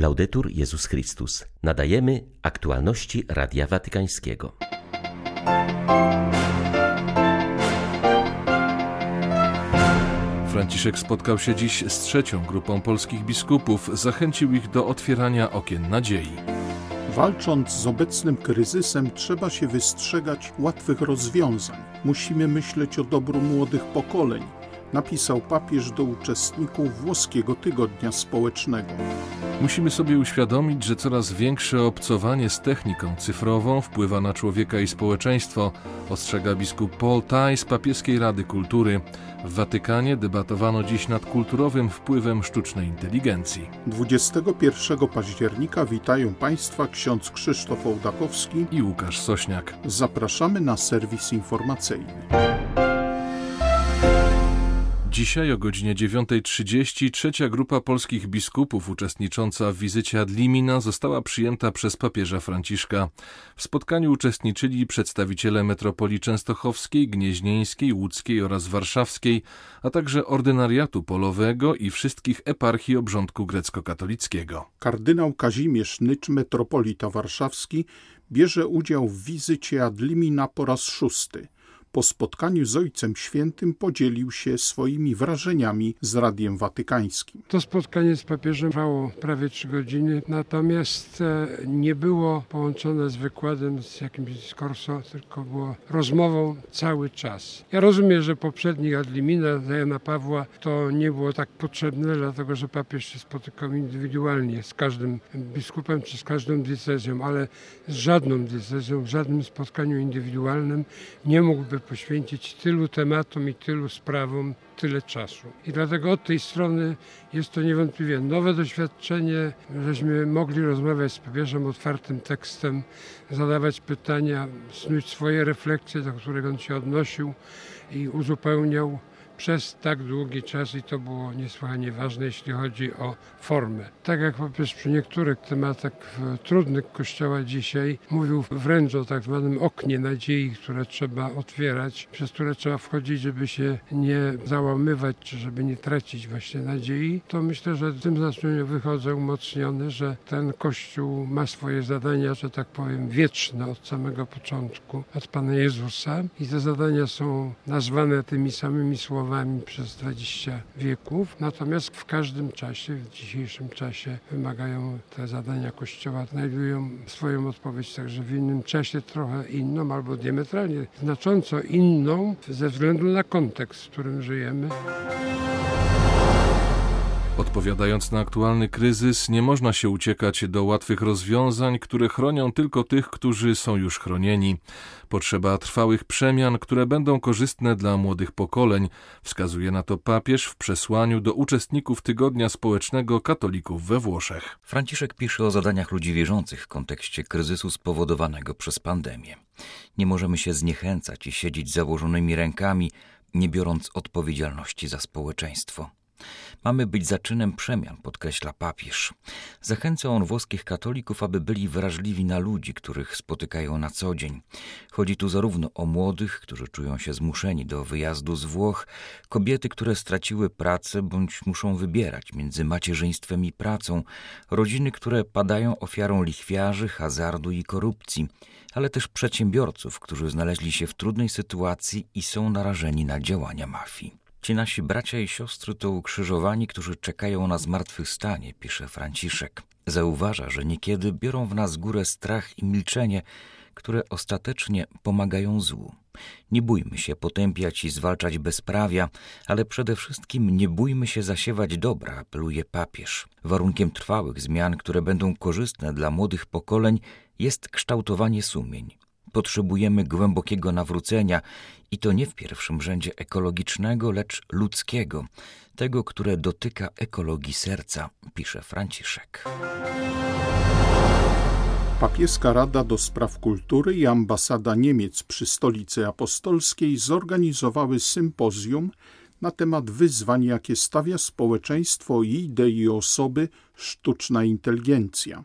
Laudetur Jezus Chrystus. Nadajemy aktualności Radia Watykańskiego. Franciszek spotkał się dziś z trzecią grupą polskich biskupów, zachęcił ich do otwierania okien nadziei. Walcząc z obecnym kryzysem, trzeba się wystrzegać łatwych rozwiązań. Musimy myśleć o dobru młodych pokoleń, napisał papież do uczestników włoskiego tygodnia społecznego. Musimy sobie uświadomić, że coraz większe obcowanie z techniką cyfrową wpływa na człowieka i społeczeństwo, ostrzega biskup Paul Tai z Papieskiej Rady Kultury. W Watykanie debatowano dziś nad kulturowym wpływem sztucznej inteligencji. 21 października witają Państwa ksiądz Krzysztof Ołdakowski i Łukasz Sośniak. Zapraszamy na serwis informacyjny. Dzisiaj o godzinie 9.30 trzecia grupa polskich biskupów uczestnicząca w wizycie ad limina została przyjęta przez papieża Franciszka. W spotkaniu uczestniczyli przedstawiciele metropolii częstochowskiej, gnieźnieńskiej, łódzkiej oraz warszawskiej, a także ordynariatu polowego i wszystkich eparchii obrządku grecko-katolickiego. Kardynał Kazimierz Nycz, metropolita warszawski, bierze udział w wizycie ad limina po raz szósty – po spotkaniu z Ojcem Świętym podzielił się swoimi wrażeniami z Radiem Watykańskim. To spotkanie z papieżem trwało prawie trzy godziny, natomiast e, nie było połączone z wykładem, z jakimś discorso, tylko było rozmową cały czas. Ja rozumiem, że poprzedni ad limina Jana Pawła to nie było tak potrzebne, dlatego że papież się spotykał indywidualnie z każdym biskupem czy z każdą diecezją, ale z żadną diecezją, w żadnym spotkaniu indywidualnym nie mógłby poświęcić tylu tematom i tylu sprawom tyle czasu. I dlatego od tej strony jest to niewątpliwie nowe doświadczenie, żeśmy mogli rozmawiać z papieżem otwartym tekstem, zadawać pytania, snuć swoje refleksje, do których on się odnosił i uzupełniał przez tak długi czas i to było niesłychanie ważne, jeśli chodzi o formę. Tak jak papież przy niektórych tematach trudnych Kościoła dzisiaj mówił wręcz o tak zwanym oknie nadziei, które trzeba otwierać, przez które trzeba wchodzić, żeby się nie załamywać, czy żeby nie tracić właśnie nadziei, to myślę, że w tym znaczeniu wychodzę umocniony, że ten Kościół ma swoje zadania, że tak powiem, wieczne od samego początku, od Pana Jezusa i te zadania są nazwane tymi samymi słowami, przez 20 wieków, natomiast w każdym czasie, w dzisiejszym czasie wymagają te zadania Kościoła, znajdują swoją odpowiedź także w innym czasie, trochę inną albo diametralnie znacząco inną ze względu na kontekst, w którym żyjemy. Odpowiadając na aktualny kryzys, nie można się uciekać do łatwych rozwiązań, które chronią tylko tych, którzy są już chronieni. Potrzeba trwałych przemian, które będą korzystne dla młodych pokoleń, wskazuje na to papież w przesłaniu do uczestników Tygodnia Społecznego Katolików we Włoszech. Franciszek pisze o zadaniach ludzi wierzących w kontekście kryzysu spowodowanego przez pandemię. Nie możemy się zniechęcać i siedzieć założonymi rękami, nie biorąc odpowiedzialności za społeczeństwo. Mamy być zaczynem przemian, podkreśla papież. Zachęca on włoskich katolików, aby byli wrażliwi na ludzi, których spotykają na co dzień. Chodzi tu zarówno o młodych, którzy czują się zmuszeni do wyjazdu z Włoch, kobiety, które straciły pracę bądź muszą wybierać między macierzyństwem i pracą, rodziny, które padają ofiarą lichwiarzy, hazardu i korupcji, ale też przedsiębiorców, którzy znaleźli się w trudnej sytuacji i są narażeni na działania mafii. Ci nasi bracia i siostry to ukrzyżowani, którzy czekają na zmartwychwstanie, pisze Franciszek. Zauważa, że niekiedy biorą w nas górę strach i milczenie, które ostatecznie pomagają złu. Nie bójmy się potępiać i zwalczać bezprawia, ale przede wszystkim nie bójmy się zasiewać dobra, apeluje papież. Warunkiem trwałych zmian, które będą korzystne dla młodych pokoleń, jest kształtowanie sumień. Potrzebujemy głębokiego nawrócenia i to nie w pierwszym rzędzie ekologicznego, lecz ludzkiego, tego, które dotyka ekologii serca, pisze Franciszek. Papieska Rada do Spraw Kultury i Ambasada Niemiec przy Stolicy Apostolskiej zorganizowały sympozjum na temat wyzwań, jakie stawia społeczeństwo i idei osoby sztuczna inteligencja.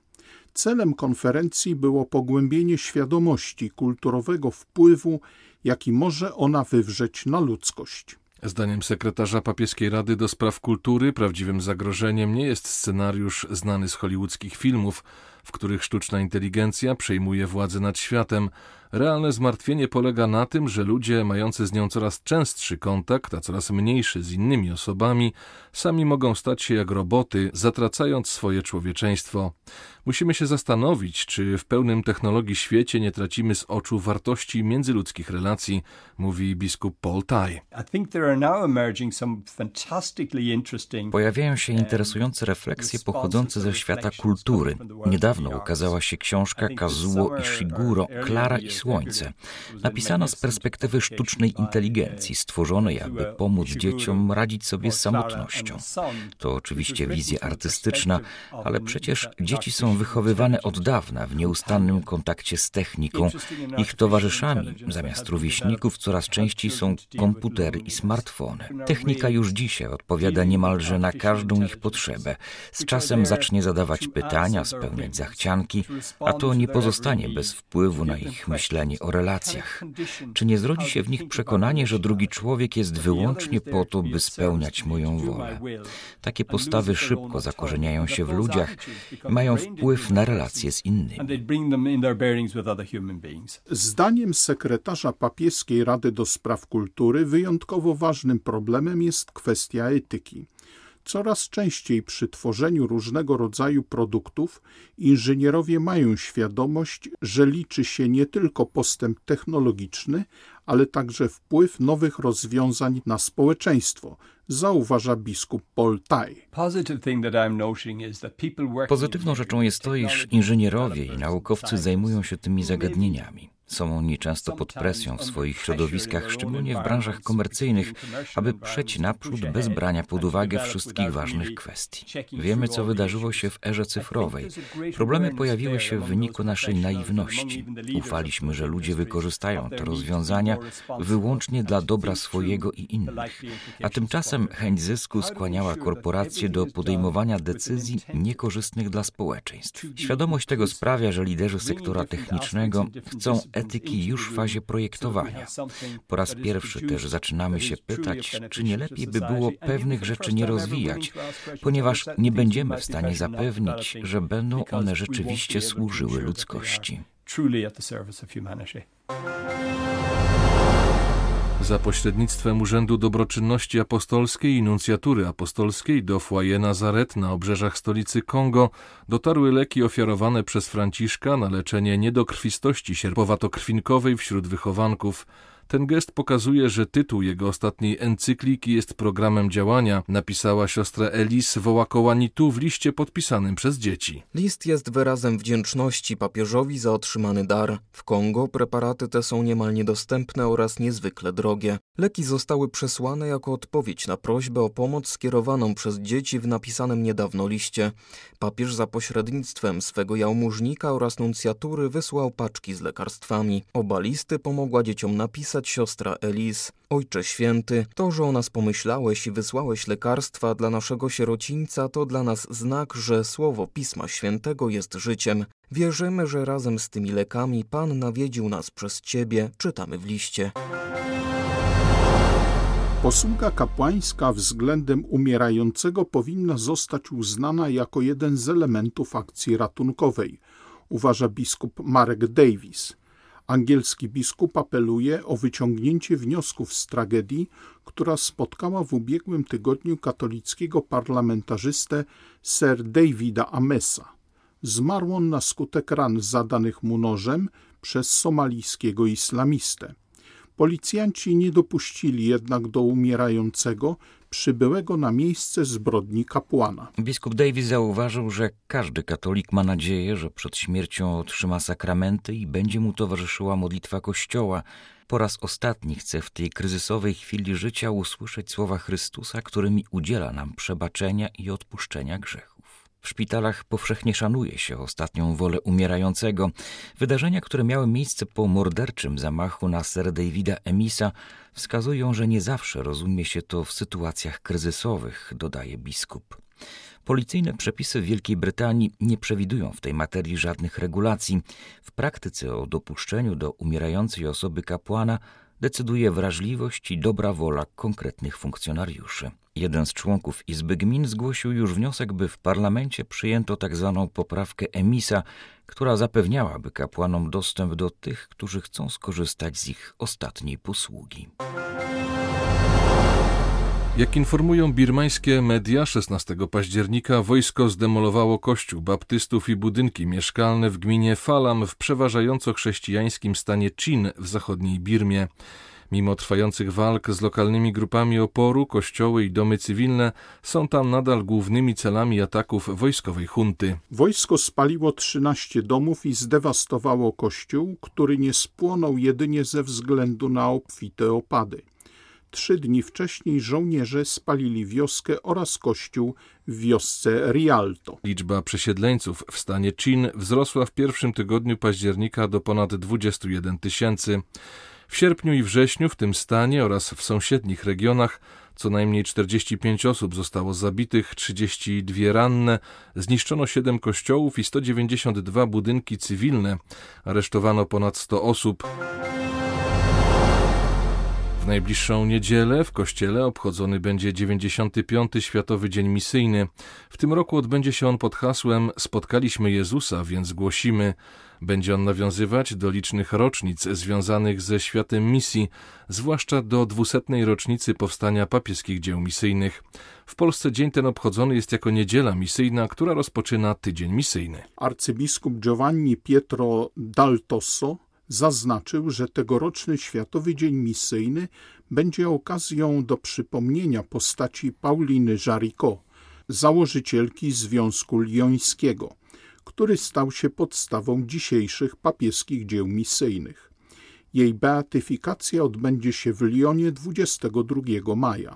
Celem konferencji było pogłębienie świadomości kulturowego wpływu, jaki może ona wywrzeć na ludzkość. Zdaniem sekretarza papieskiej Rady do Spraw Kultury prawdziwym zagrożeniem nie jest scenariusz znany z hollywoodzkich filmów, w których sztuczna inteligencja przejmuje władzę nad światem. Realne zmartwienie polega na tym, że ludzie mający z nią coraz częstszy kontakt, a coraz mniejszy z innymi osobami, sami mogą stać się jak roboty, zatracając swoje człowieczeństwo. Musimy się zastanowić, czy w pełnym technologii świecie nie tracimy z oczu wartości międzyludzkich relacji, mówi biskup Paul Tai. Pojawiają się interesujące refleksje pochodzące ze świata kultury. Niedawno ukazała się książka Kazuo Ishiguro Klara i Słońce, napisana z perspektywy sztucznej inteligencji, stworzonej, aby pomóc dzieciom radzić sobie z samotnością. To oczywiście wizja artystyczna, ale przecież dzieci są wychowywane od dawna w nieustannym kontakcie z techniką. Ich towarzyszami zamiast rówieśników coraz częściej są komputery i smartfony. Technika już dzisiaj odpowiada niemalże na każdą ich potrzebę. Z czasem zacznie zadawać pytania, spełniać zachcianki, a to nie pozostanie bez wpływu na ich myślenie o relacjach. Czy nie zrodzi się w nich przekonanie, że drugi człowiek jest wyłącznie po to, by spełniać moją wolę? Takie postawy szybko zakorzeniają się w ludziach i mają wpływ na relacje z innymi. Zdaniem sekretarza papieskiej Rady do Spraw Kultury wyjątkowo ważnym problemem jest kwestia etyki. Coraz częściej przy tworzeniu różnego rodzaju produktów inżynierowie mają świadomość, że liczy się nie tylko postęp technologiczny, ale także wpływ nowych rozwiązań na społeczeństwo, zauważa biskup Paul Tai. Pozytywną rzeczą jest to, iż inżynierowie i naukowcy zajmują się tymi zagadnieniami. Są oni często pod presją w swoich środowiskach, szczególnie w branżach komercyjnych, aby przejść naprzód bez brania pod uwagę wszystkich ważnych kwestii. Wiemy, co wydarzyło się w erze cyfrowej. Problemy pojawiły się w wyniku naszej naiwności. Ufaliśmy, że ludzie wykorzystają te rozwiązania wyłącznie dla dobra swojego i innych. A tymczasem chęć zysku skłaniała korporacje do podejmowania decyzji niekorzystnych dla społeczeństw. Świadomość tego sprawia, że liderzy sektora technicznego chcą etyki już w fazie projektowania. Po raz pierwszy też zaczynamy się pytać, czy nie lepiej by było pewnych rzeczy nie rozwijać, ponieważ nie będziemy w stanie zapewnić, że będą one rzeczywiście służyły ludzkości. Za pośrednictwem Urzędu Dobroczynności Apostolskiej i Nuncjatury Apostolskiej do Foyer Nazaret na obrzeżach stolicy Kongo dotarły leki ofiarowane przez Franciszka na leczenie niedokrwistości sierpowato-krwinkowej wśród wychowanków. Ten gest pokazuje, że tytuł jego ostatniej encykliki jest programem działania, napisała siostra Elis Wołakołanitu w liście podpisanym przez dzieci. List jest wyrazem wdzięczności papieżowi za otrzymany dar. W Kongo preparaty te są niemal niedostępne oraz niezwykle drogie. Leki zostały przesłane jako odpowiedź na prośbę o pomoc skierowaną przez dzieci w napisanym niedawno liście. Papież za pośrednictwem swego jałmużnika oraz nuncjatury wysłał paczki z lekarstwami. Oba listy pomogła dzieciom napisać siostra Elis. Ojcze Święty, to, że o nas pomyślałeś i wysłałeś lekarstwa dla naszego sierocińca, to dla nas znak, że słowo Pisma Świętego jest życiem. Wierzymy, że razem z tymi lekami Pan nawiedził nas przez Ciebie, czytamy w liście. Posługa kapłańska względem umierającego powinna zostać uznana jako jeden z elementów akcji ratunkowej, uważa biskup Marek Davis. Angielski biskup apeluje o wyciągnięcie wniosków z tragedii, która spotkała w ubiegłym tygodniu katolickiego parlamentarzystę Sir Davida Amesa. Zmarł on na skutek ran zadanych mu nożem przez somalijskiego islamistę. Policjanci nie dopuścili jednak do umierającego przybyłego na miejsce zbrodni kapłana. Biskup Davis zauważył, że każdy katolik ma nadzieję, że przed śmiercią otrzyma sakramenty i będzie mu towarzyszyła modlitwa Kościoła. Po raz ostatni chce w tej kryzysowej chwili życia usłyszeć słowa Chrystusa, którymi udziela nam przebaczenia i odpuszczenia grzechu. W szpitalach powszechnie szanuje się ostatnią wolę umierającego. Wydarzenia, które miały miejsce po morderczym zamachu na Sir Davida Emisa, wskazują, że nie zawsze rozumie się to w sytuacjach kryzysowych, dodaje biskup. Policyjne przepisy w Wielkiej Brytanii nie przewidują w tej materii żadnych regulacji. W praktyce o dopuszczeniu do umierającej osoby kapłana decyduje wrażliwość i dobra wola konkretnych funkcjonariuszy. Jeden z członków Izby Gmin zgłosił już wniosek, by w parlamencie przyjęto tzw. Tak poprawkę emisa, która zapewniałaby kapłanom dostęp do tych, którzy chcą skorzystać z ich ostatniej posługi. Jak informują birmańskie media, 16 października wojsko zdemolowało kościół baptystów i budynki mieszkalne w gminie Falam w przeważająco chrześcijańskim stanie Chin w zachodniej Birmie. Mimo trwających walk z lokalnymi grupami oporu, kościoły i domy cywilne są tam nadal głównymi celami ataków wojskowej hunty. Wojsko spaliło 13 domów i zdewastowało kościół, który nie spłonął jedynie ze względu na obfite opady. Trzy dni wcześniej żołnierze spalili wioskę oraz kościół w wiosce Rialto. Liczba przesiedleńców w stanie Chin wzrosła w pierwszym tygodniu października do ponad 21 tysięcy. W sierpniu i wrześniu w tym stanie oraz w sąsiednich regionach co najmniej 45 osób zostało zabitych, 32 ranne, zniszczono 7 kościołów i 192 budynki cywilne, aresztowano ponad 100 osób. W najbliższą niedzielę w kościele obchodzony będzie 95. Światowy Dzień Misyjny. W tym roku odbędzie się on pod hasłem Spotkaliśmy Jezusa, więc głosimy. Będzie on nawiązywać do licznych rocznic związanych ze światem misji, zwłaszcza do dwusetnej rocznicy powstania papieskich dzieł misyjnych. W Polsce dzień ten obchodzony jest jako niedziela misyjna, która rozpoczyna tydzień misyjny. Arcybiskup Giovanni Pietro Daltosso zaznaczył, że tegoroczny Światowy Dzień Misyjny będzie okazją do przypomnienia postaci Pauliny Jaricot, założycielki Związku Liońskiego, który stał się podstawą dzisiejszych papieskich dzieł misyjnych. Jej beatyfikacja odbędzie się w Lyonie 22 maja.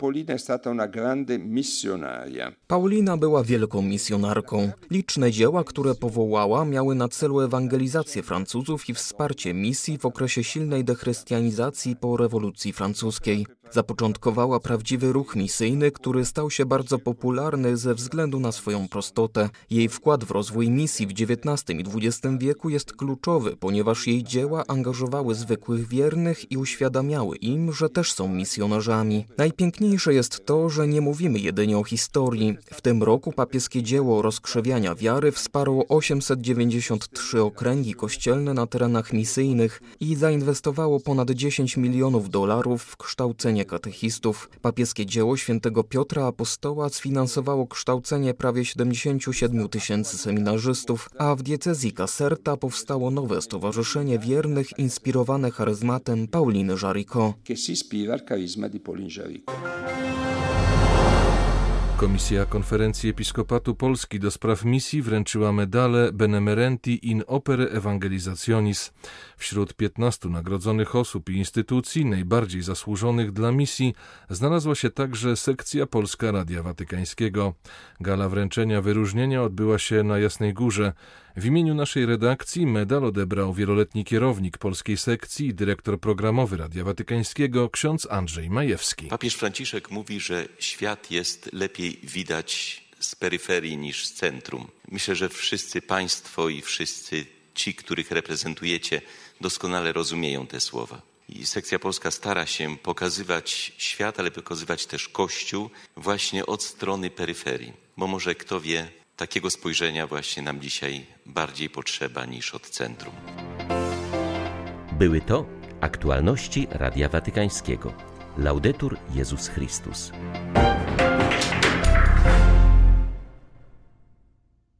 Paulina była wielką misjonarką. Liczne dzieła, które powołała, miały na celu ewangelizację Francuzów i wsparcie misji w okresie silnej dechrystianizacji po rewolucji francuskiej. Zapoczątkowała prawdziwy ruch misyjny, który stał się bardzo popularny ze względu na swoją prostotę. Jej wkład w rozwój misji w XIX i XX wieku jest kluczowy, ponieważ jej dzieła angażowały zwykłych wiernych i uświadamiały im, że też są misjonarzami. Najpiękniejsze jest to, że nie mówimy jedynie o historii. W tym roku papieskie dzieło rozkrzewiania wiary wsparło 893 okręgi kościelne na terenach misyjnych i zainwestowało ponad 10 milionów dolarów w kształcenie kształcenie katechistów. Papieskie dzieło świętego Piotra Apostoła sfinansowało kształcenie prawie 77 tysięcy seminarzystów, a w diecezji Caserta powstało nowe stowarzyszenie wiernych inspirowane charyzmatem Pauliny Jaricot. Komisja Konferencji Episkopatu Polski do spraw misji wręczyła medale Benemerenti in Opere Evangelizationis. Wśród 15 nagrodzonych osób i instytucji najbardziej zasłużonych dla misji znalazła się także sekcja Polska Radia Watykańskiego. Gala wręczenia wyróżnienia odbyła się na Jasnej Górze. W imieniu naszej redakcji medal odebrał wieloletni kierownik polskiej sekcji i dyrektor programowy Radia Watykańskiego ksiądz Andrzej Majewski. Papież Franciszek mówi, że świat jest lepiej widać z peryferii niż z centrum. Myślę, że wszyscy Państwo i wszyscy ci, których reprezentujecie, doskonale rozumieją te słowa. I sekcja polska stara się pokazywać świat, ale pokazywać też Kościół właśnie od strony peryferii. Bo może kto wie, takiego spojrzenia właśnie nam dzisiaj bardziej potrzeba niż od centrum. Były to aktualności Radia Watykańskiego. Laudetur Jezus Chrystus.